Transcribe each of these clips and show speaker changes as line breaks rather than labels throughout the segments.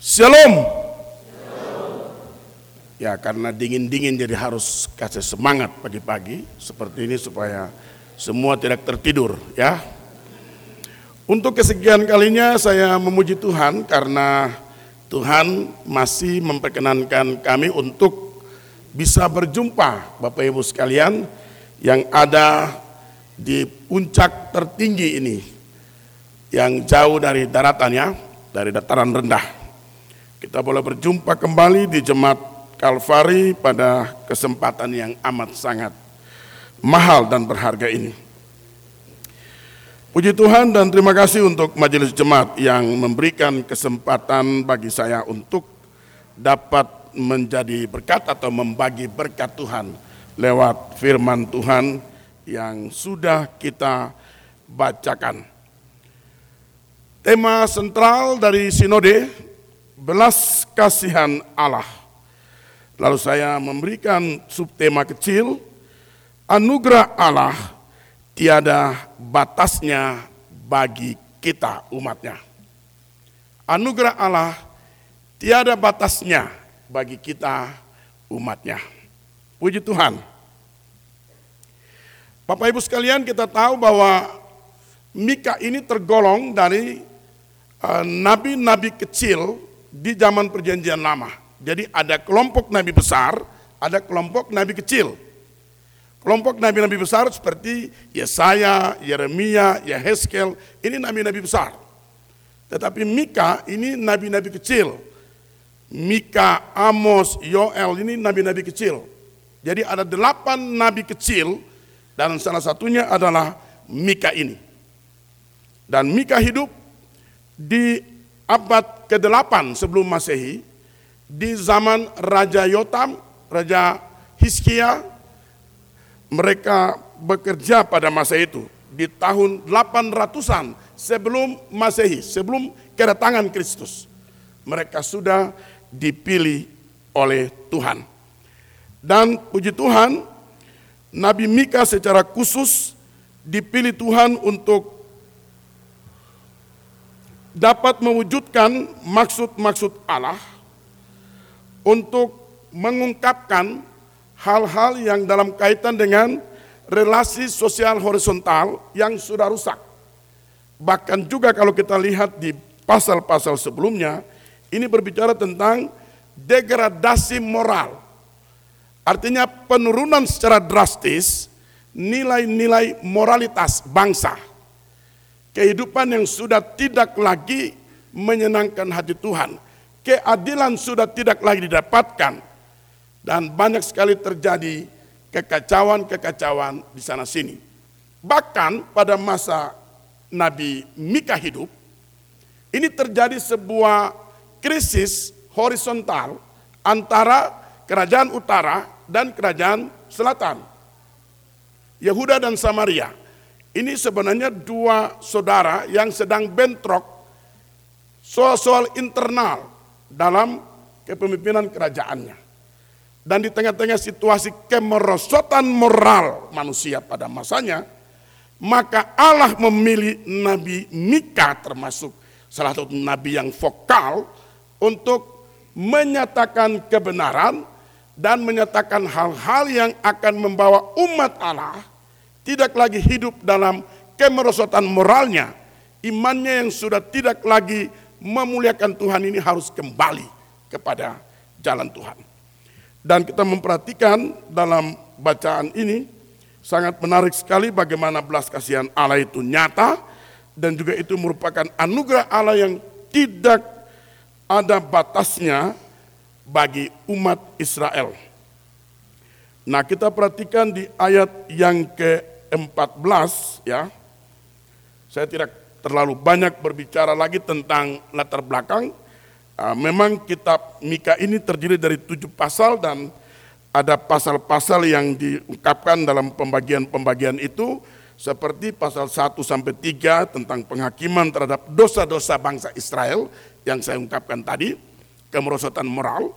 Shalom. Ya karena dingin-dingin jadi harus kasih semangat pagi-pagi seperti ini supaya semua tidak tertidur ya. Untuk kesekian kalinya saya memuji Tuhan karena Tuhan masih memperkenankan kami untuk bisa berjumpa Bapak Ibu sekalian yang ada di puncak tertinggi ini yang jauh dari daratannya, dari dataran rendah. Kita boleh berjumpa kembali di jemaat Kalvari pada kesempatan yang amat sangat mahal dan berharga ini. Puji Tuhan dan terima kasih untuk majelis jemaat yang memberikan kesempatan bagi saya untuk dapat menjadi berkat atau membagi berkat Tuhan lewat firman Tuhan yang sudah kita bacakan. Tema sentral dari sinode belas kasihan Allah Lalu saya memberikan subtema kecil, anugerah Allah tiada batasnya bagi kita umatnya. Anugerah Allah tiada batasnya bagi kita umatnya. Puji Tuhan. Bapak Ibu sekalian kita tahu bahwa Mika ini tergolong dari eh, nabi-nabi kecil di zaman perjanjian lama. Jadi ada kelompok nabi besar, ada kelompok nabi kecil. Kelompok nabi-nabi besar seperti Yesaya, Yeremia, Yehezkel, ini nabi-nabi besar. Tetapi Mika ini nabi-nabi kecil. Mika, Amos, Yoel ini nabi-nabi kecil. Jadi ada delapan nabi kecil dan salah satunya adalah Mika ini. Dan Mika hidup di abad ke-8 sebelum Masehi di zaman Raja Yotam, Raja Hiskia, mereka bekerja pada masa itu di tahun 800-an sebelum Masehi, sebelum kedatangan Kristus. Mereka sudah dipilih oleh Tuhan. Dan puji Tuhan, Nabi Mika secara khusus dipilih Tuhan untuk dapat mewujudkan maksud-maksud Allah untuk mengungkapkan hal-hal yang dalam kaitan dengan relasi sosial horizontal yang sudah rusak. Bahkan juga kalau kita lihat di pasal-pasal sebelumnya, ini berbicara tentang degradasi moral. Artinya penurunan secara drastis nilai-nilai moralitas bangsa. Kehidupan yang sudah tidak lagi menyenangkan hati Tuhan keadilan sudah tidak lagi didapatkan dan banyak sekali terjadi kekacauan-kekacauan di sana sini. Bahkan pada masa Nabi Mika hidup, ini terjadi sebuah krisis horizontal antara kerajaan utara dan kerajaan selatan. Yehuda dan Samaria. Ini sebenarnya dua saudara yang sedang bentrok soal-soal internal dalam kepemimpinan kerajaannya. Dan di tengah-tengah situasi kemerosotan moral manusia pada masanya, maka Allah memilih Nabi Mika termasuk salah satu nabi yang vokal untuk menyatakan kebenaran dan menyatakan hal-hal yang akan membawa umat Allah tidak lagi hidup dalam kemerosotan moralnya, imannya yang sudah tidak lagi memuliakan Tuhan ini harus kembali kepada jalan Tuhan. Dan kita memperhatikan dalam bacaan ini sangat menarik sekali bagaimana belas kasihan Allah itu nyata dan juga itu merupakan anugerah Allah yang tidak ada batasnya bagi umat Israel. Nah, kita perhatikan di ayat yang ke-14 ya. Saya tidak terlalu banyak berbicara lagi tentang latar belakang. Ah, memang kitab Mika ini terdiri dari tujuh pasal dan ada pasal-pasal yang diungkapkan dalam pembagian-pembagian itu seperti pasal 1 sampai 3 tentang penghakiman terhadap dosa-dosa bangsa Israel yang saya ungkapkan tadi, kemerosotan moral.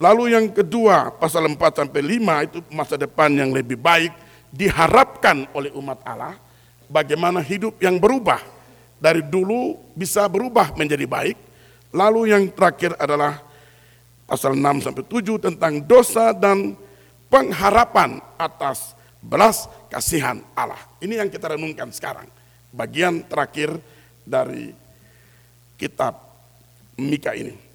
Lalu yang kedua, pasal 4 sampai 5 itu masa depan yang lebih baik diharapkan oleh umat Allah, bagaimana hidup yang berubah dari dulu bisa berubah menjadi baik. Lalu yang terakhir adalah pasal 6 sampai 7 tentang dosa dan pengharapan atas belas kasihan Allah. Ini yang kita renungkan sekarang. Bagian terakhir dari kitab Mika ini.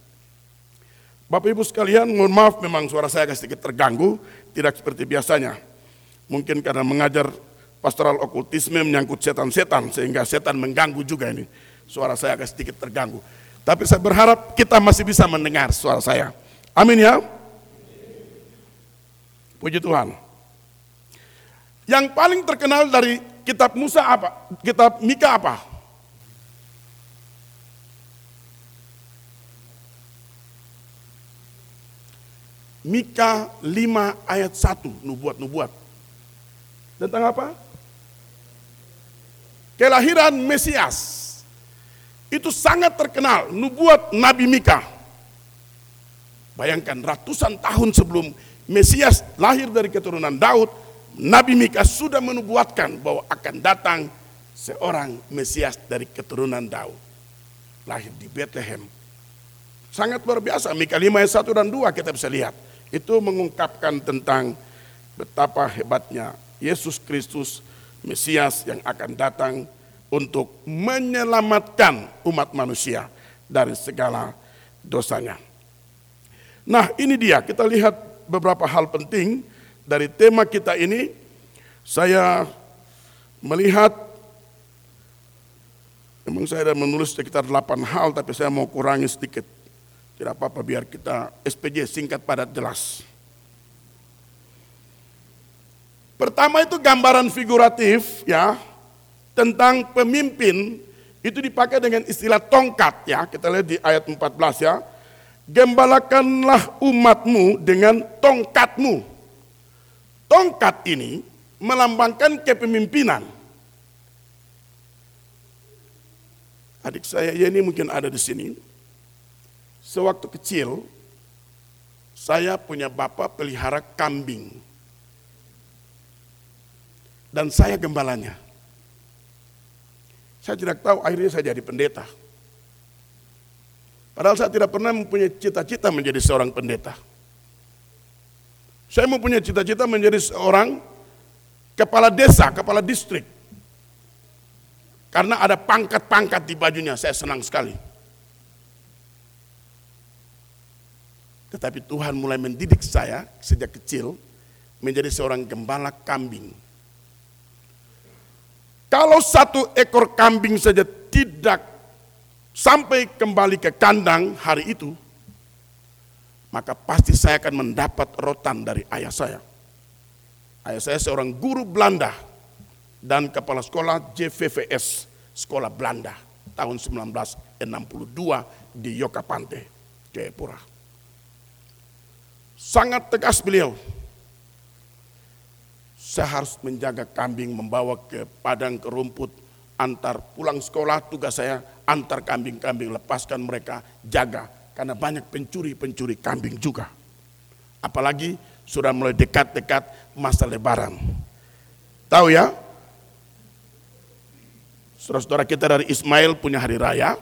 Bapak Ibu sekalian, mohon maaf memang suara saya agak sedikit terganggu, tidak seperti biasanya. Mungkin karena mengajar pastoral okultisme menyangkut setan-setan, sehingga setan mengganggu juga ini. Suara saya agak sedikit terganggu. Tapi saya berharap kita masih bisa mendengar suara saya. Amin ya. Puji Tuhan. Yang paling terkenal dari kitab Musa apa? Kitab Mika apa? Mika 5 ayat 1, nubuat-nubuat. Tentang apa? Kelahiran Mesias itu sangat terkenal, nubuat Nabi Mika. Bayangkan ratusan tahun sebelum Mesias lahir dari keturunan Daud, Nabi Mika sudah menubuatkan bahwa akan datang seorang Mesias dari keturunan Daud. Lahir di Bethlehem. Sangat luar biasa, Mika 5 ayat 1 dan 2 kita bisa lihat. Itu mengungkapkan tentang betapa hebatnya Yesus Kristus Mesias yang akan datang untuk menyelamatkan umat manusia dari segala dosanya. Nah, ini dia kita lihat beberapa hal penting dari tema kita ini. Saya melihat memang saya ada menulis sekitar 8 hal tapi saya mau kurangi sedikit. Tidak apa-apa biar kita SPJ singkat padat jelas. Pertama itu gambaran figuratif ya, tentang pemimpin itu dipakai dengan istilah tongkat ya. Kita lihat di ayat 14 ya. Gembalakanlah umatmu dengan tongkatmu. Tongkat ini melambangkan kepemimpinan. Adik saya ya ini mungkin ada di sini. Sewaktu kecil, saya punya bapak pelihara kambing. Dan saya gembalanya. Saya tidak tahu akhirnya saya jadi pendeta. Padahal saya tidak pernah mempunyai cita-cita menjadi seorang pendeta. Saya mempunyai cita-cita menjadi seorang kepala desa, kepala distrik. Karena ada pangkat-pangkat di bajunya, saya senang sekali. Tetapi Tuhan mulai mendidik saya sejak kecil menjadi seorang gembala kambing. Kalau satu ekor kambing saja tidak sampai kembali ke kandang hari itu, maka pasti saya akan mendapat rotan dari ayah saya. Ayah saya seorang guru Belanda dan kepala sekolah JVVS, sekolah Belanda tahun 1962 di Yokapante, Jayapura. Sangat tegas beliau saya harus menjaga kambing, membawa ke padang ke rumput, antar pulang sekolah tugas saya antar kambing-kambing, lepaskan mereka, jaga. Karena banyak pencuri-pencuri kambing juga. Apalagi sudah mulai dekat-dekat masa lebaran. Tahu ya? Saudara-saudara kita dari Ismail punya hari raya,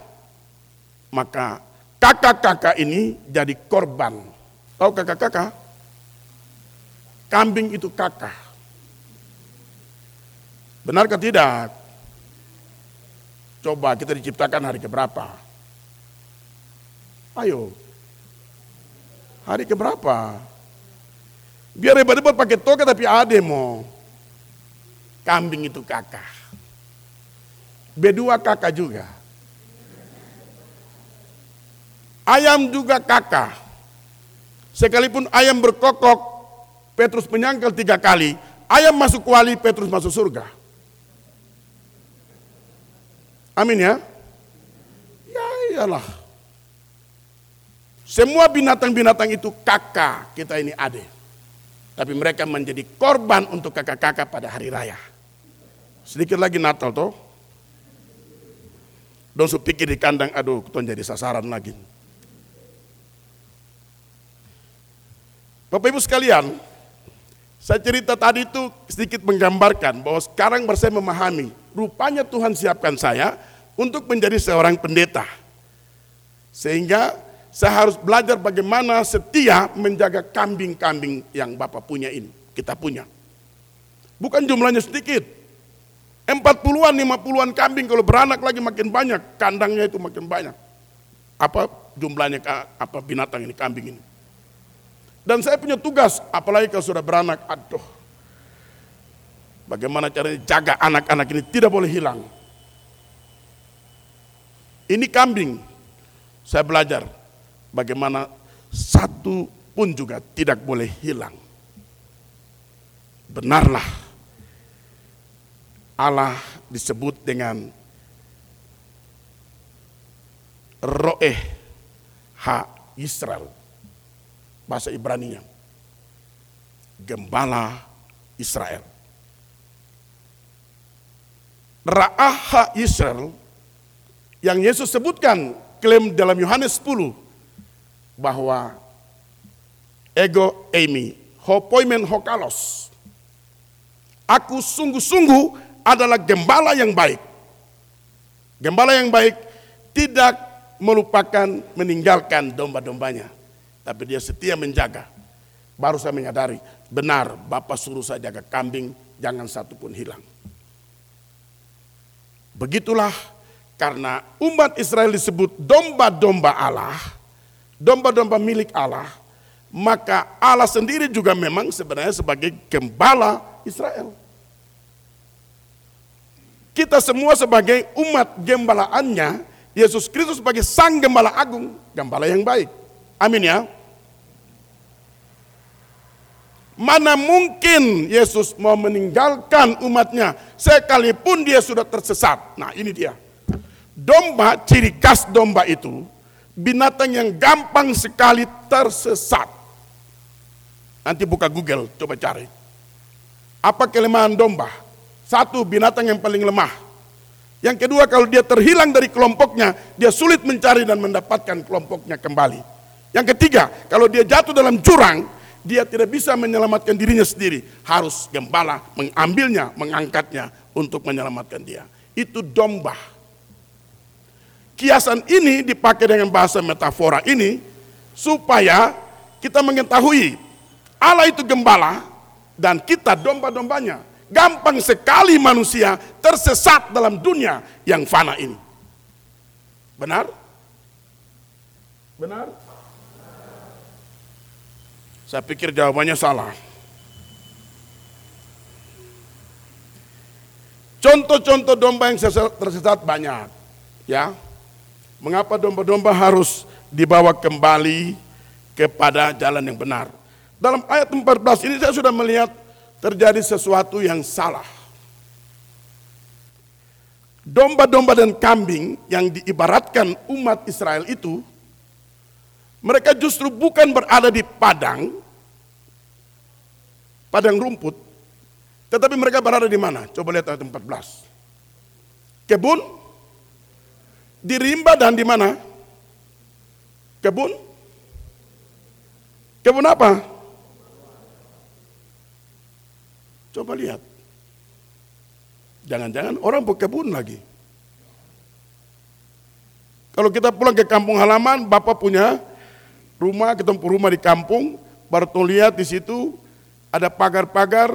maka kakak-kakak ini jadi korban. Tahu kakak-kakak? Kambing itu kakak. Benarkah tidak? Coba kita diciptakan hari keberapa? Ayo. Hari keberapa? Biar hebat-hebat pakai toga tapi ade mau. Kambing itu kakak. Bedua kakak juga. Ayam juga kakak. Sekalipun ayam berkokok, Petrus menyangkal tiga kali, ayam masuk kuali, Petrus masuk surga. Amin ya. Ya iyalah. Semua binatang-binatang itu kakak kita ini adik. Tapi mereka menjadi korban untuk kakak-kakak pada hari raya. Sedikit lagi Natal toh. Don't pikir di kandang, aduh, tuh jadi sasaran lagi. Bapak Ibu sekalian, saya cerita tadi itu sedikit menggambarkan bahwa sekarang saya memahami, rupanya Tuhan siapkan saya untuk menjadi seorang pendeta. Sehingga saya harus belajar bagaimana setia menjaga kambing-kambing yang Bapak punya ini, kita punya. Bukan jumlahnya sedikit. 40-an, 50-an kambing kalau beranak lagi makin banyak, kandangnya itu makin banyak. Apa jumlahnya apa binatang ini, kambing ini. Dan saya punya tugas, apalagi kalau sudah beranak, aduh. Bagaimana caranya jaga anak-anak ini tidak boleh hilang. Ini kambing, saya belajar bagaimana satu pun juga tidak boleh hilang. Benarlah Allah disebut dengan Roeh Ha Israel. Bahasa Ibrani-nya. Gembala Israel. Ra'ah Ha Israel yang Yesus sebutkan klaim dalam Yohanes 10 bahwa ego eimi hopoimen hokalos aku sungguh-sungguh adalah gembala yang baik. Gembala yang baik tidak melupakan meninggalkan domba-dombanya. Tapi dia setia menjaga. Baru saya menyadari, benar Bapak suruh saya jaga kambing, jangan satu pun hilang. Begitulah karena umat Israel disebut domba-domba Allah, domba-domba milik Allah, maka Allah sendiri juga memang sebenarnya sebagai gembala Israel. Kita semua sebagai umat gembalaannya, Yesus Kristus sebagai sang gembala agung, gembala yang baik. Amin ya. Mana mungkin Yesus mau meninggalkan umatnya sekalipun dia sudah tersesat. Nah ini dia. Domba, ciri khas domba itu binatang yang gampang sekali tersesat. Nanti buka Google, coba cari. Apa kelemahan domba? Satu, binatang yang paling lemah. Yang kedua, kalau dia terhilang dari kelompoknya, dia sulit mencari dan mendapatkan kelompoknya kembali. Yang ketiga, kalau dia jatuh dalam jurang, dia tidak bisa menyelamatkan dirinya sendiri. Harus gembala mengambilnya, mengangkatnya untuk menyelamatkan dia. Itu domba. Kiasan ini dipakai dengan bahasa metafora ini supaya kita mengetahui Allah itu gembala dan kita domba-dombanya. Gampang sekali manusia tersesat dalam dunia yang fana ini. Benar? Benar? Saya pikir jawabannya salah. Contoh-contoh domba yang tersesat banyak. Ya, Mengapa domba-domba harus dibawa kembali kepada jalan yang benar? Dalam ayat 14 ini saya sudah melihat terjadi sesuatu yang salah. Domba-domba dan kambing yang diibaratkan umat Israel itu, mereka justru bukan berada di padang, padang rumput, tetapi mereka berada di mana? Coba lihat ayat 14. Kebun, di rimba dan di mana? Kebun? Kebun apa? Coba lihat. Jangan-jangan orang berkebun lagi. Kalau kita pulang ke kampung halaman, Bapak punya rumah, ketemu rumah di kampung, baru lihat di situ ada pagar-pagar,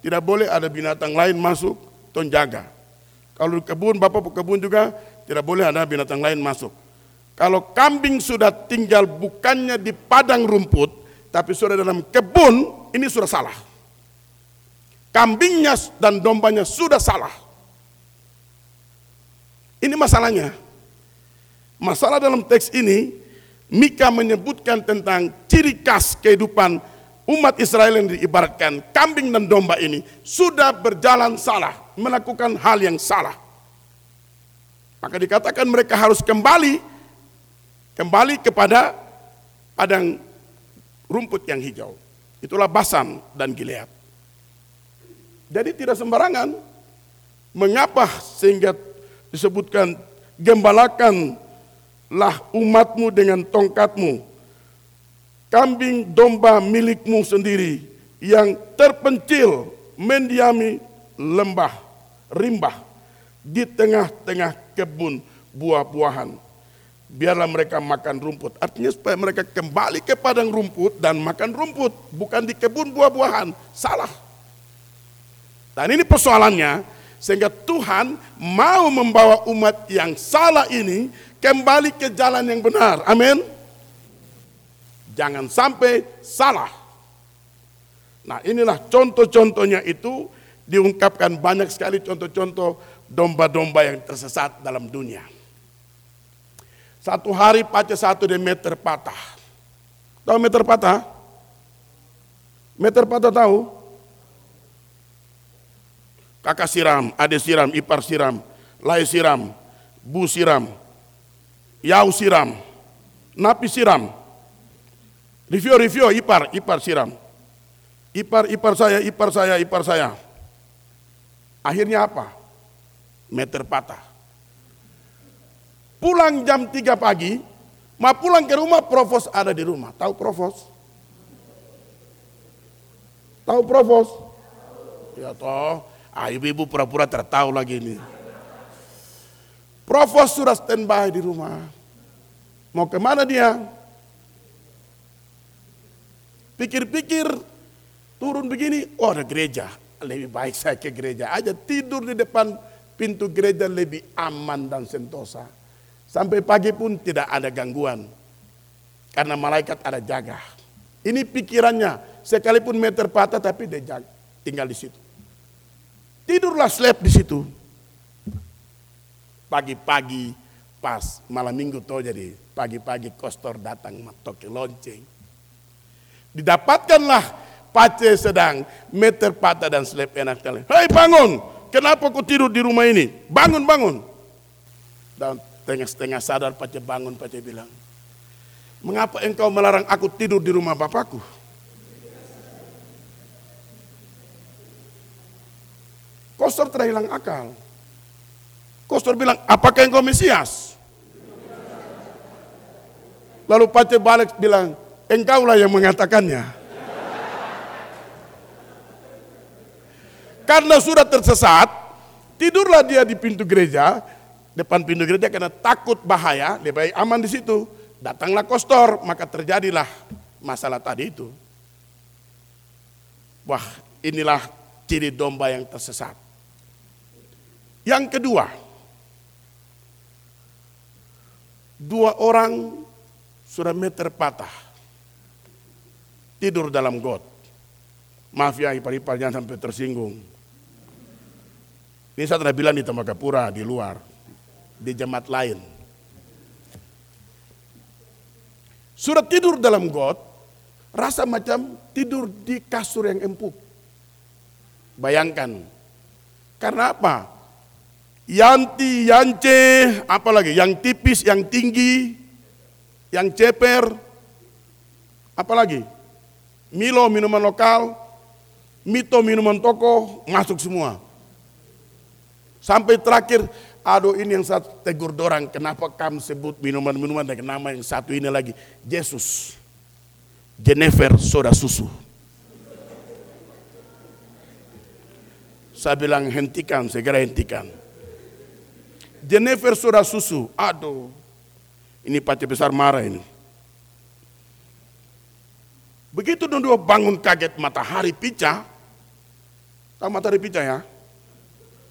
tidak boleh ada binatang lain masuk, ton jaga. Kalau kebun, Bapak berkebun juga, tidak boleh ada binatang lain masuk. Kalau kambing sudah tinggal bukannya di padang rumput, tapi sudah dalam kebun, ini sudah salah kambingnya dan dombanya sudah salah. Ini masalahnya. Masalah dalam teks ini, Mika menyebutkan tentang ciri khas kehidupan umat Israel yang diibaratkan kambing dan domba ini sudah berjalan salah, melakukan hal yang salah. Maka dikatakan mereka harus kembali kembali kepada padang rumput yang hijau. Itulah Basan dan Gilead. Jadi tidak sembarangan. Mengapa sehingga disebutkan gembalakanlah umatmu dengan tongkatmu. Kambing domba milikmu sendiri yang terpencil mendiami lembah, rimbah di tengah-tengah kebun buah-buahan. biarlah mereka makan rumput. Artinya supaya mereka kembali ke padang rumput dan makan rumput, bukan di kebun buah-buahan. Salah. Dan ini persoalannya, sehingga Tuhan mau membawa umat yang salah ini kembali ke jalan yang benar. Amin. Jangan sampai salah. Nah inilah contoh-contohnya itu diungkapkan banyak sekali contoh-contoh domba-domba yang tersesat dalam dunia. Satu hari pace satu di meter patah. Tahu meter patah? Meter patah tahu? Kakak siram, adik siram, ipar siram, lai siram, bu siram, yau siram, napi siram. Review, review, ipar, ipar siram. Ipar, ipar saya, ipar saya, ipar saya. Akhirnya apa? Meter patah pulang jam 3 pagi, mau pulang ke rumah, provos ada di rumah. Tahu provos? Tahu provos? Ya toh, ah, ibu-ibu pura-pura tertahu lagi ini. Provos sudah standby di rumah. Mau ke mana dia? Pikir-pikir, turun begini, oh ada gereja. Lebih baik saya ke gereja aja, tidur di depan pintu gereja lebih aman dan sentosa. Sampai pagi pun tidak ada gangguan. Karena malaikat ada jaga. Ini pikirannya, sekalipun meter patah tapi dia jaga, tinggal di situ. Tidurlah slap di situ. Pagi-pagi pas malam minggu tuh jadi pagi-pagi kostor datang matok lonceng. Didapatkanlah pace sedang meter patah dan slap enak kali. Hei bangun, kenapa kau tidur di rumah ini? Bangun, bangun. Dan Setengah-setengah sadar Pace bangun, Pace bilang, Mengapa engkau melarang aku tidur di rumah bapakku? Kostor telah hilang akal. Kostor bilang, apakah engkau Mesias? Lalu Pace balik bilang, engkaulah yang mengatakannya. Karena sudah tersesat, tidurlah dia di pintu gereja, depan pintu gereja karena takut bahaya, lebih baik aman di situ. Datanglah kostor, maka terjadilah masalah tadi itu. Wah, inilah ciri domba yang tersesat. Yang kedua, dua orang sudah meter patah, tidur dalam got. Maaf ya, ipar-ipar jangan sampai tersinggung. Ini saya bilang di Tembagapura, di luar di jemaat lain. Sudah tidur dalam got, rasa macam tidur di kasur yang empuk. Bayangkan, karena apa? Yanti, yance, apalagi yang tipis, yang tinggi, yang ceper, apalagi Milo minuman lokal, Mito minuman toko, masuk semua. Sampai terakhir Aduh ini yang satu tegur dorang, kenapa kamu sebut minuman-minuman dengan nama yang satu ini lagi? Yesus. Jennifer soda susu. Saya bilang hentikan, segera hentikan. Jennifer soda susu, aduh. Ini pacar besar marah ini. Begitu dua bangun kaget matahari picah. Tahu matahari picah ya?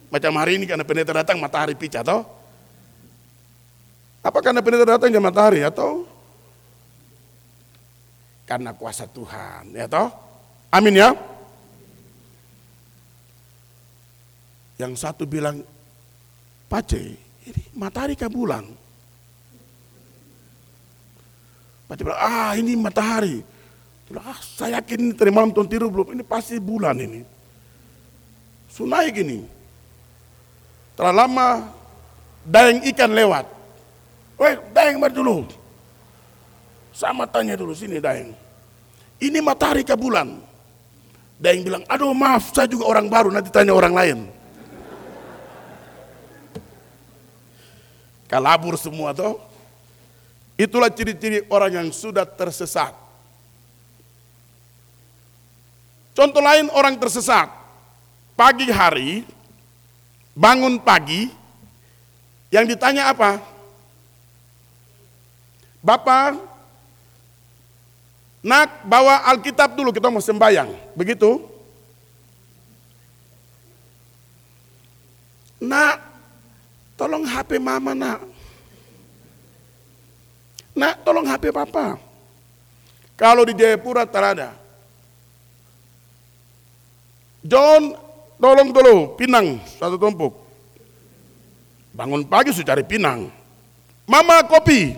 Macam hari ini karena pendeta datang matahari picah toh? Apa karena pendeta datang jam matahari atau karena kuasa Tuhan ya toh? Amin ya. Yang satu bilang, Pace, ini matahari ke bulan? Pace bilang, ah ini matahari. Ah, saya yakin ini tadi malam tuan tidur belum, ini pasti bulan ini. Sunai gini. Telah lama daeng ikan lewat. Weh, daeng bar dulu. Sama tanya dulu sini daeng. Ini matahari ke bulan. Daeng bilang, aduh maaf saya juga orang baru nanti tanya orang lain. Kalabur semua toh. Itulah ciri-ciri orang yang sudah tersesat. Contoh lain orang tersesat. Pagi hari bangun pagi, yang ditanya apa? Bapak, nak bawa Alkitab dulu kita mau sembahyang. Begitu? Nak, tolong HP mama nak. Nak, tolong HP papa. Kalau di Jayapura tak ada. John, tolong dulu, pinang satu tumpuk. Bangun pagi sudah cari pinang. Mama kopi.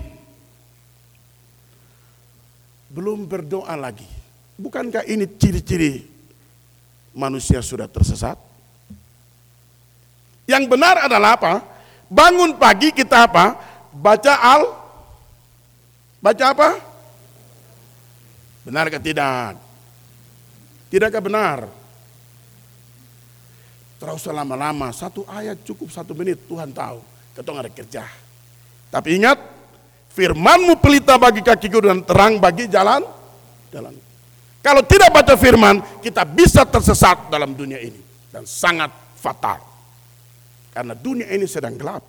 Belum berdoa lagi. Bukankah ini ciri-ciri manusia sudah tersesat? Yang benar adalah apa? Bangun pagi kita apa? Baca al Baca apa? Benar atau tidak? Tidakkah benar? Terus lama-lama, satu ayat cukup satu menit, Tuhan tahu. Ketong ada kerja. Tapi ingat, firmanmu pelita bagi kakiku dan terang bagi jalan. jalan. Kalau tidak baca firman, kita bisa tersesat dalam dunia ini. Dan sangat fatal. Karena dunia ini sedang gelap.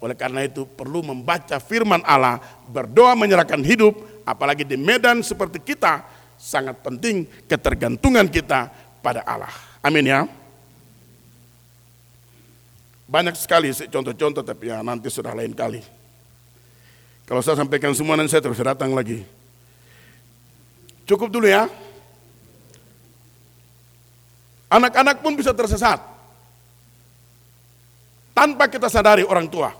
Oleh karena itu perlu membaca firman Allah, berdoa menyerahkan hidup, apalagi di medan seperti kita, sangat penting ketergantungan kita pada Allah. Amin ya. Banyak sekali contoh-contoh tapi ya nanti sudah lain kali. Kalau saya sampaikan semua nanti saya terus datang lagi. Cukup dulu ya. Anak-anak pun bisa tersesat. Tanpa kita sadari orang tua.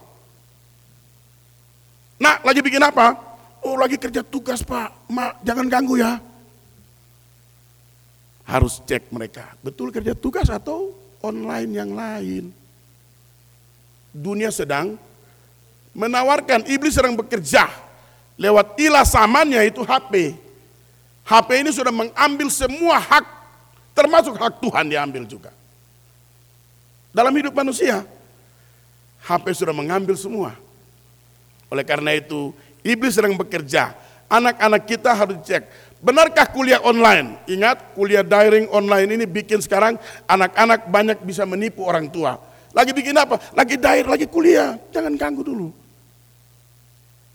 Nak, lagi bikin apa? Oh, lagi kerja tugas, Pak. Mak, jangan ganggu ya. Harus cek mereka. Betul kerja tugas atau online yang lain. Dunia sedang menawarkan, iblis sedang bekerja. Lewat ilah samannya itu HP. HP ini sudah mengambil semua hak, termasuk hak Tuhan diambil juga. Dalam hidup manusia, HP sudah mengambil semua. Oleh karena itu, iblis sedang bekerja. Anak-anak kita harus cek, benarkah kuliah online? Ingat, kuliah daring online ini bikin sekarang anak-anak banyak bisa menipu orang tua. Lagi bikin apa? Lagi dair, lagi kuliah. Jangan ganggu dulu.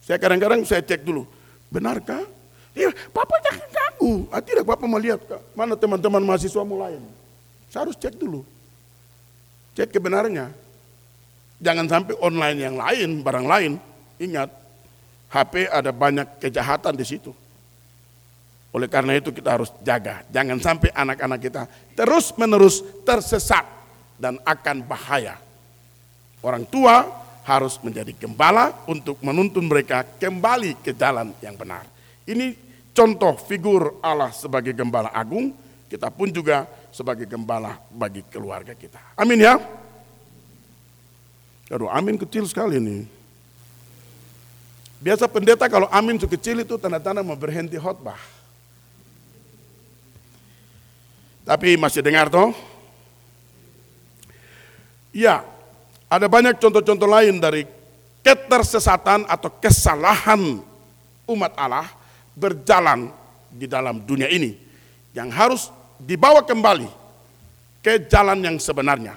Saya kadang-kadang saya cek dulu, benarkah? Iya, Papa jangan ganggu. Ah, tidak, Papa melihat mana teman-teman mahasiswa lain. Saya harus cek dulu. Cek kebenarannya. Jangan sampai online yang lain, barang lain, Ingat, HP ada banyak kejahatan di situ. Oleh karena itu kita harus jaga. Jangan sampai anak-anak kita terus-menerus tersesat dan akan bahaya. Orang tua harus menjadi gembala untuk menuntun mereka kembali ke jalan yang benar. Ini contoh figur Allah sebagai gembala agung, kita pun juga sebagai gembala bagi keluarga kita. Amin ya. Aduh, amin kecil sekali nih. Biasa pendeta kalau amin kecil itu tanda-tanda mau berhenti khotbah. Tapi masih dengar toh? Ya, ada banyak contoh-contoh lain dari ketersesatan atau kesalahan umat Allah berjalan di dalam dunia ini yang harus dibawa kembali ke jalan yang sebenarnya.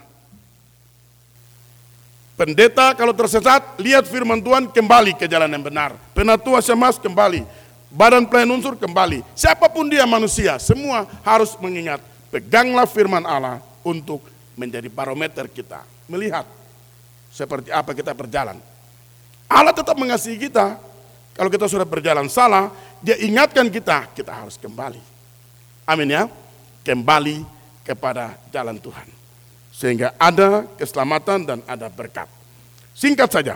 Pendeta kalau tersesat, lihat firman Tuhan kembali ke jalan yang benar. Penatua semas kembali. Badan pelayan unsur kembali. Siapa pun dia manusia, semua harus mengingat. Peganglah firman Allah untuk menjadi barometer kita. Melihat seperti apa kita berjalan. Allah tetap mengasihi kita. Kalau kita sudah berjalan salah, dia ingatkan kita, kita harus kembali. Amin ya. Kembali kepada jalan Tuhan sehingga ada keselamatan dan ada berkat. Singkat saja.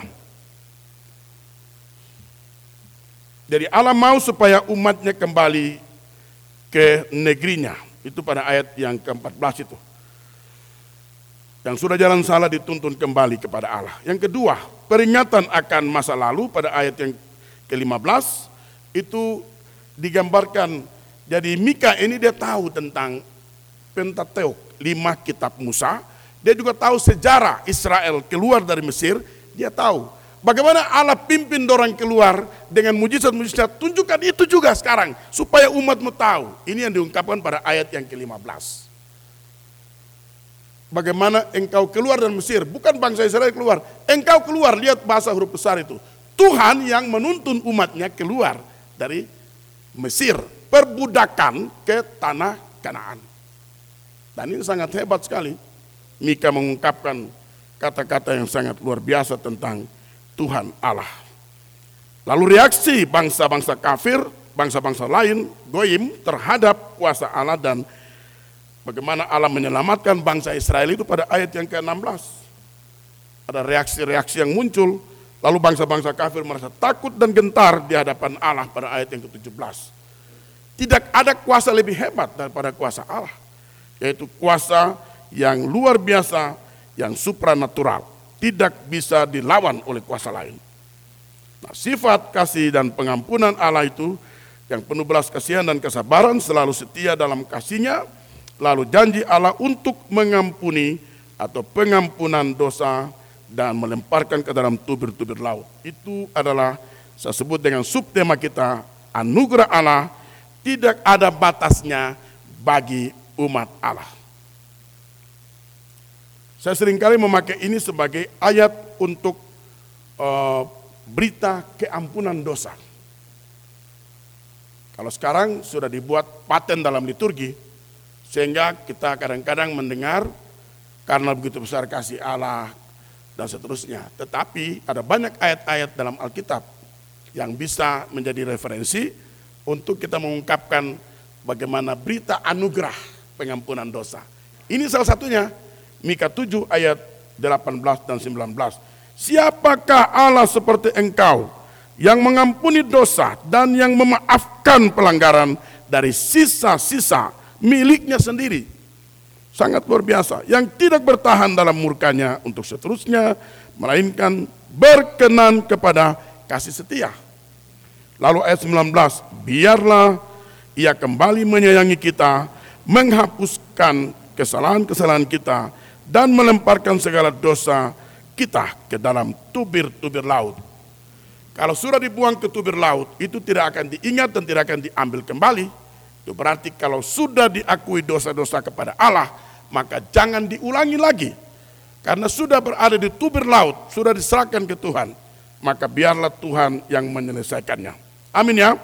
Jadi Allah mau supaya umatnya kembali ke negerinya. Itu pada ayat yang ke-14 itu. Yang sudah jalan salah dituntun kembali kepada Allah. Yang kedua, peringatan akan masa lalu pada ayat yang ke-15 itu digambarkan. Jadi Mika ini dia tahu tentang Pentateuk, lima kitab Musa, dia juga tahu sejarah Israel keluar dari Mesir, dia tahu. Bagaimana Allah pimpin orang keluar dengan mujizat-mujizat, tunjukkan itu juga sekarang. Supaya umatmu tahu. Ini yang diungkapkan pada ayat yang ke-15. Bagaimana engkau keluar dari Mesir, bukan bangsa Israel keluar. Engkau keluar, lihat bahasa huruf besar itu. Tuhan yang menuntun umatnya keluar dari Mesir, perbudakan ke tanah Kanaan. Dan ini sangat hebat sekali. Mika mengungkapkan kata-kata yang sangat luar biasa tentang Tuhan Allah. Lalu reaksi bangsa-bangsa kafir, bangsa-bangsa lain, goyim terhadap kuasa Allah dan bagaimana Allah menyelamatkan bangsa Israel itu pada ayat yang ke-16. Ada reaksi-reaksi yang muncul, lalu bangsa-bangsa kafir merasa takut dan gentar di hadapan Allah pada ayat yang ke-17. Tidak ada kuasa lebih hebat daripada kuasa Allah, yaitu kuasa yang luar biasa, yang supranatural, tidak bisa dilawan oleh kuasa lain. Nah, sifat kasih dan pengampunan Allah itu yang penuh belas kasihan dan kesabaran selalu setia dalam kasihnya, lalu janji Allah untuk mengampuni atau pengampunan dosa dan melemparkan ke dalam tubir-tubir laut. Itu adalah saya sebut dengan subtema kita, anugerah Allah tidak ada batasnya bagi umat Allah. Saya sering kali memakai ini sebagai ayat untuk uh, berita keampunan dosa. Kalau sekarang sudah dibuat paten dalam liturgi, sehingga kita kadang-kadang mendengar karena begitu besar kasih Allah dan seterusnya. Tetapi ada banyak ayat-ayat dalam Alkitab yang bisa menjadi referensi untuk kita mengungkapkan bagaimana berita anugerah pengampunan dosa. Ini salah satunya, Mika 7 ayat 18 dan 19. Siapakah Allah seperti engkau yang mengampuni dosa dan yang memaafkan pelanggaran dari sisa-sisa miliknya sendiri? Sangat luar biasa. Yang tidak bertahan dalam murkanya untuk seterusnya, melainkan berkenan kepada kasih setia. Lalu ayat 19, biarlah ia kembali menyayangi kita, menghapuskan kesalahan-kesalahan kita, dan melemparkan segala dosa kita ke dalam tubir-tubir laut. Kalau sudah dibuang ke tubir laut, itu tidak akan diingat dan tidak akan diambil kembali. Itu berarti kalau sudah diakui dosa-dosa kepada Allah, maka jangan diulangi lagi. Karena sudah berada di tubir laut, sudah diserahkan ke Tuhan, maka biarlah Tuhan yang menyelesaikannya. Amin ya.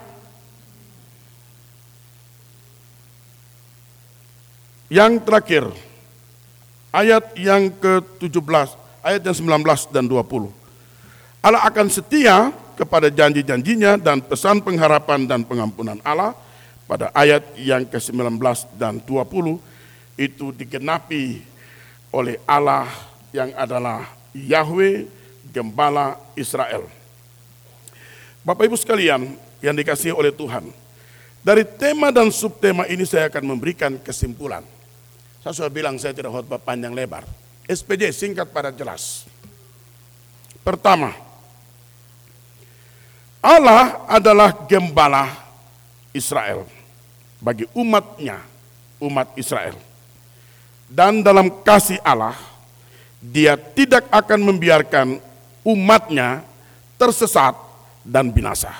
Yang terakhir, ayat yang ke-17 ayat yang 19 dan 20. Allah akan setia kepada janji-janjinya dan pesan pengharapan dan pengampunan Allah pada ayat yang ke-19 dan 20 itu digenapi oleh Allah yang adalah Yahweh Gembala Israel. Bapak Ibu sekalian yang dikasihi oleh Tuhan, dari tema dan subtema ini saya akan memberikan kesimpulan. Saya sudah bilang saya tidak khotbah panjang lebar. SPJ singkat pada jelas. Pertama, Allah adalah gembala Israel bagi umatnya, umat Israel. Dan dalam kasih Allah, dia tidak akan membiarkan umatnya tersesat dan binasa.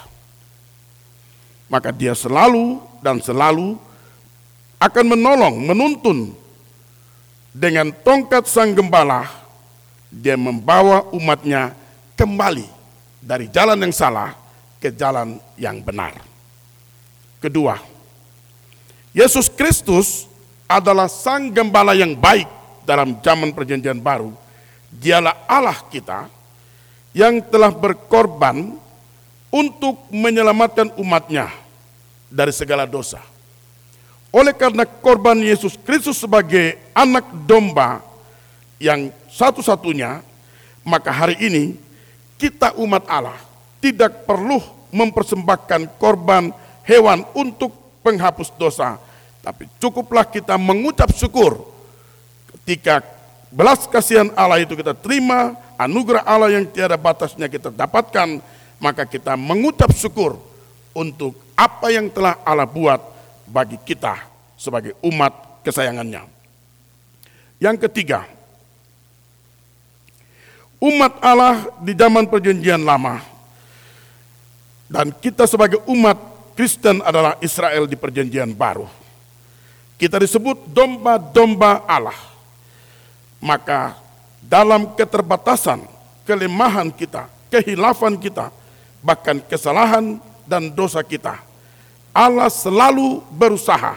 Maka dia selalu dan selalu akan menolong, menuntun dengan tongkat sang gembala, dia membawa umatnya kembali dari jalan yang salah ke jalan yang benar. Kedua, Yesus Kristus adalah sang gembala yang baik dalam zaman perjanjian baru. Dialah Allah kita yang telah berkorban untuk menyelamatkan umatnya dari segala dosa oleh karena korban Yesus Kristus sebagai anak domba yang satu-satunya, maka hari ini kita umat Allah tidak perlu mempersembahkan korban hewan untuk penghapus dosa, tapi cukuplah kita mengucap syukur ketika belas kasihan Allah itu kita terima, anugerah Allah yang tiada batasnya kita dapatkan, maka kita mengucap syukur untuk apa yang telah Allah buat bagi kita sebagai umat kesayangannya. Yang ketiga, umat Allah di zaman perjanjian lama dan kita sebagai umat Kristen adalah Israel di perjanjian baru. Kita disebut domba-domba Allah. Maka dalam keterbatasan, kelemahan kita, kehilafan kita, bahkan kesalahan dan dosa kita. Allah selalu berusaha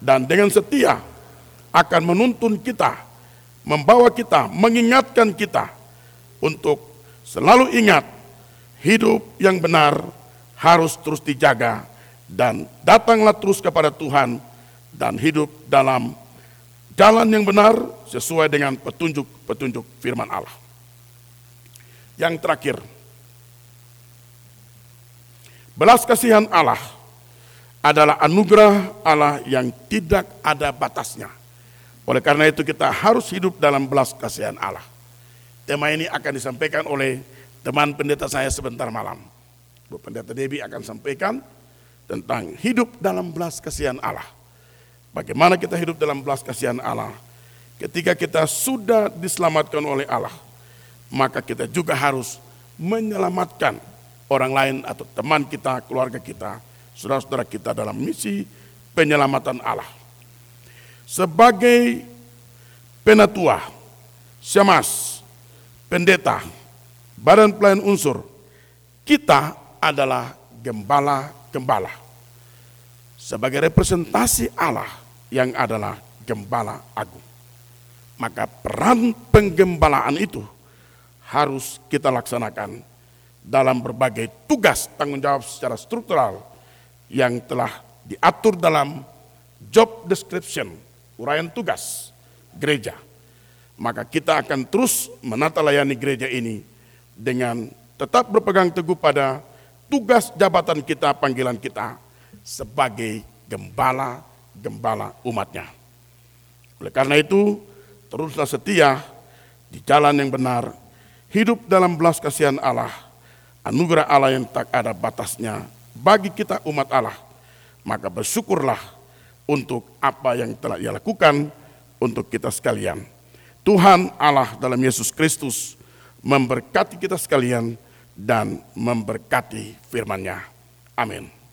dan dengan setia akan menuntun kita, membawa kita, mengingatkan kita untuk selalu ingat hidup yang benar harus terus dijaga dan datanglah terus kepada Tuhan dan hidup dalam jalan yang benar sesuai dengan petunjuk-petunjuk firman Allah. Yang terakhir, belas kasihan Allah adalah anugerah Allah yang tidak ada batasnya. Oleh karena itu kita harus hidup dalam belas kasihan Allah. Tema ini akan disampaikan oleh teman pendeta saya sebentar malam. Bu Pendeta Debi akan sampaikan tentang hidup dalam belas kasihan Allah. Bagaimana kita hidup dalam belas kasihan Allah? Ketika kita sudah diselamatkan oleh Allah, maka kita juga harus menyelamatkan orang lain atau teman kita, keluarga kita, saudara-saudara kita dalam misi penyelamatan Allah. Sebagai penatua, syamas, pendeta, badan pelayan unsur, kita adalah gembala-gembala. Sebagai representasi Allah, yang adalah gembala agung. Maka peran penggembalaan itu harus kita laksanakan dalam berbagai tugas tanggung jawab secara struktural yang telah diatur dalam job description, uraian tugas gereja. Maka kita akan terus menata layani gereja ini dengan tetap berpegang teguh pada tugas jabatan kita, panggilan kita sebagai gembala gembala umatnya. Oleh karena itu, teruslah setia di jalan yang benar, hidup dalam belas kasihan Allah, anugerah Allah yang tak ada batasnya bagi kita umat Allah. Maka bersyukurlah untuk apa yang telah ia lakukan untuk kita sekalian. Tuhan Allah dalam Yesus Kristus memberkati kita sekalian dan memberkati firman-Nya. Amin.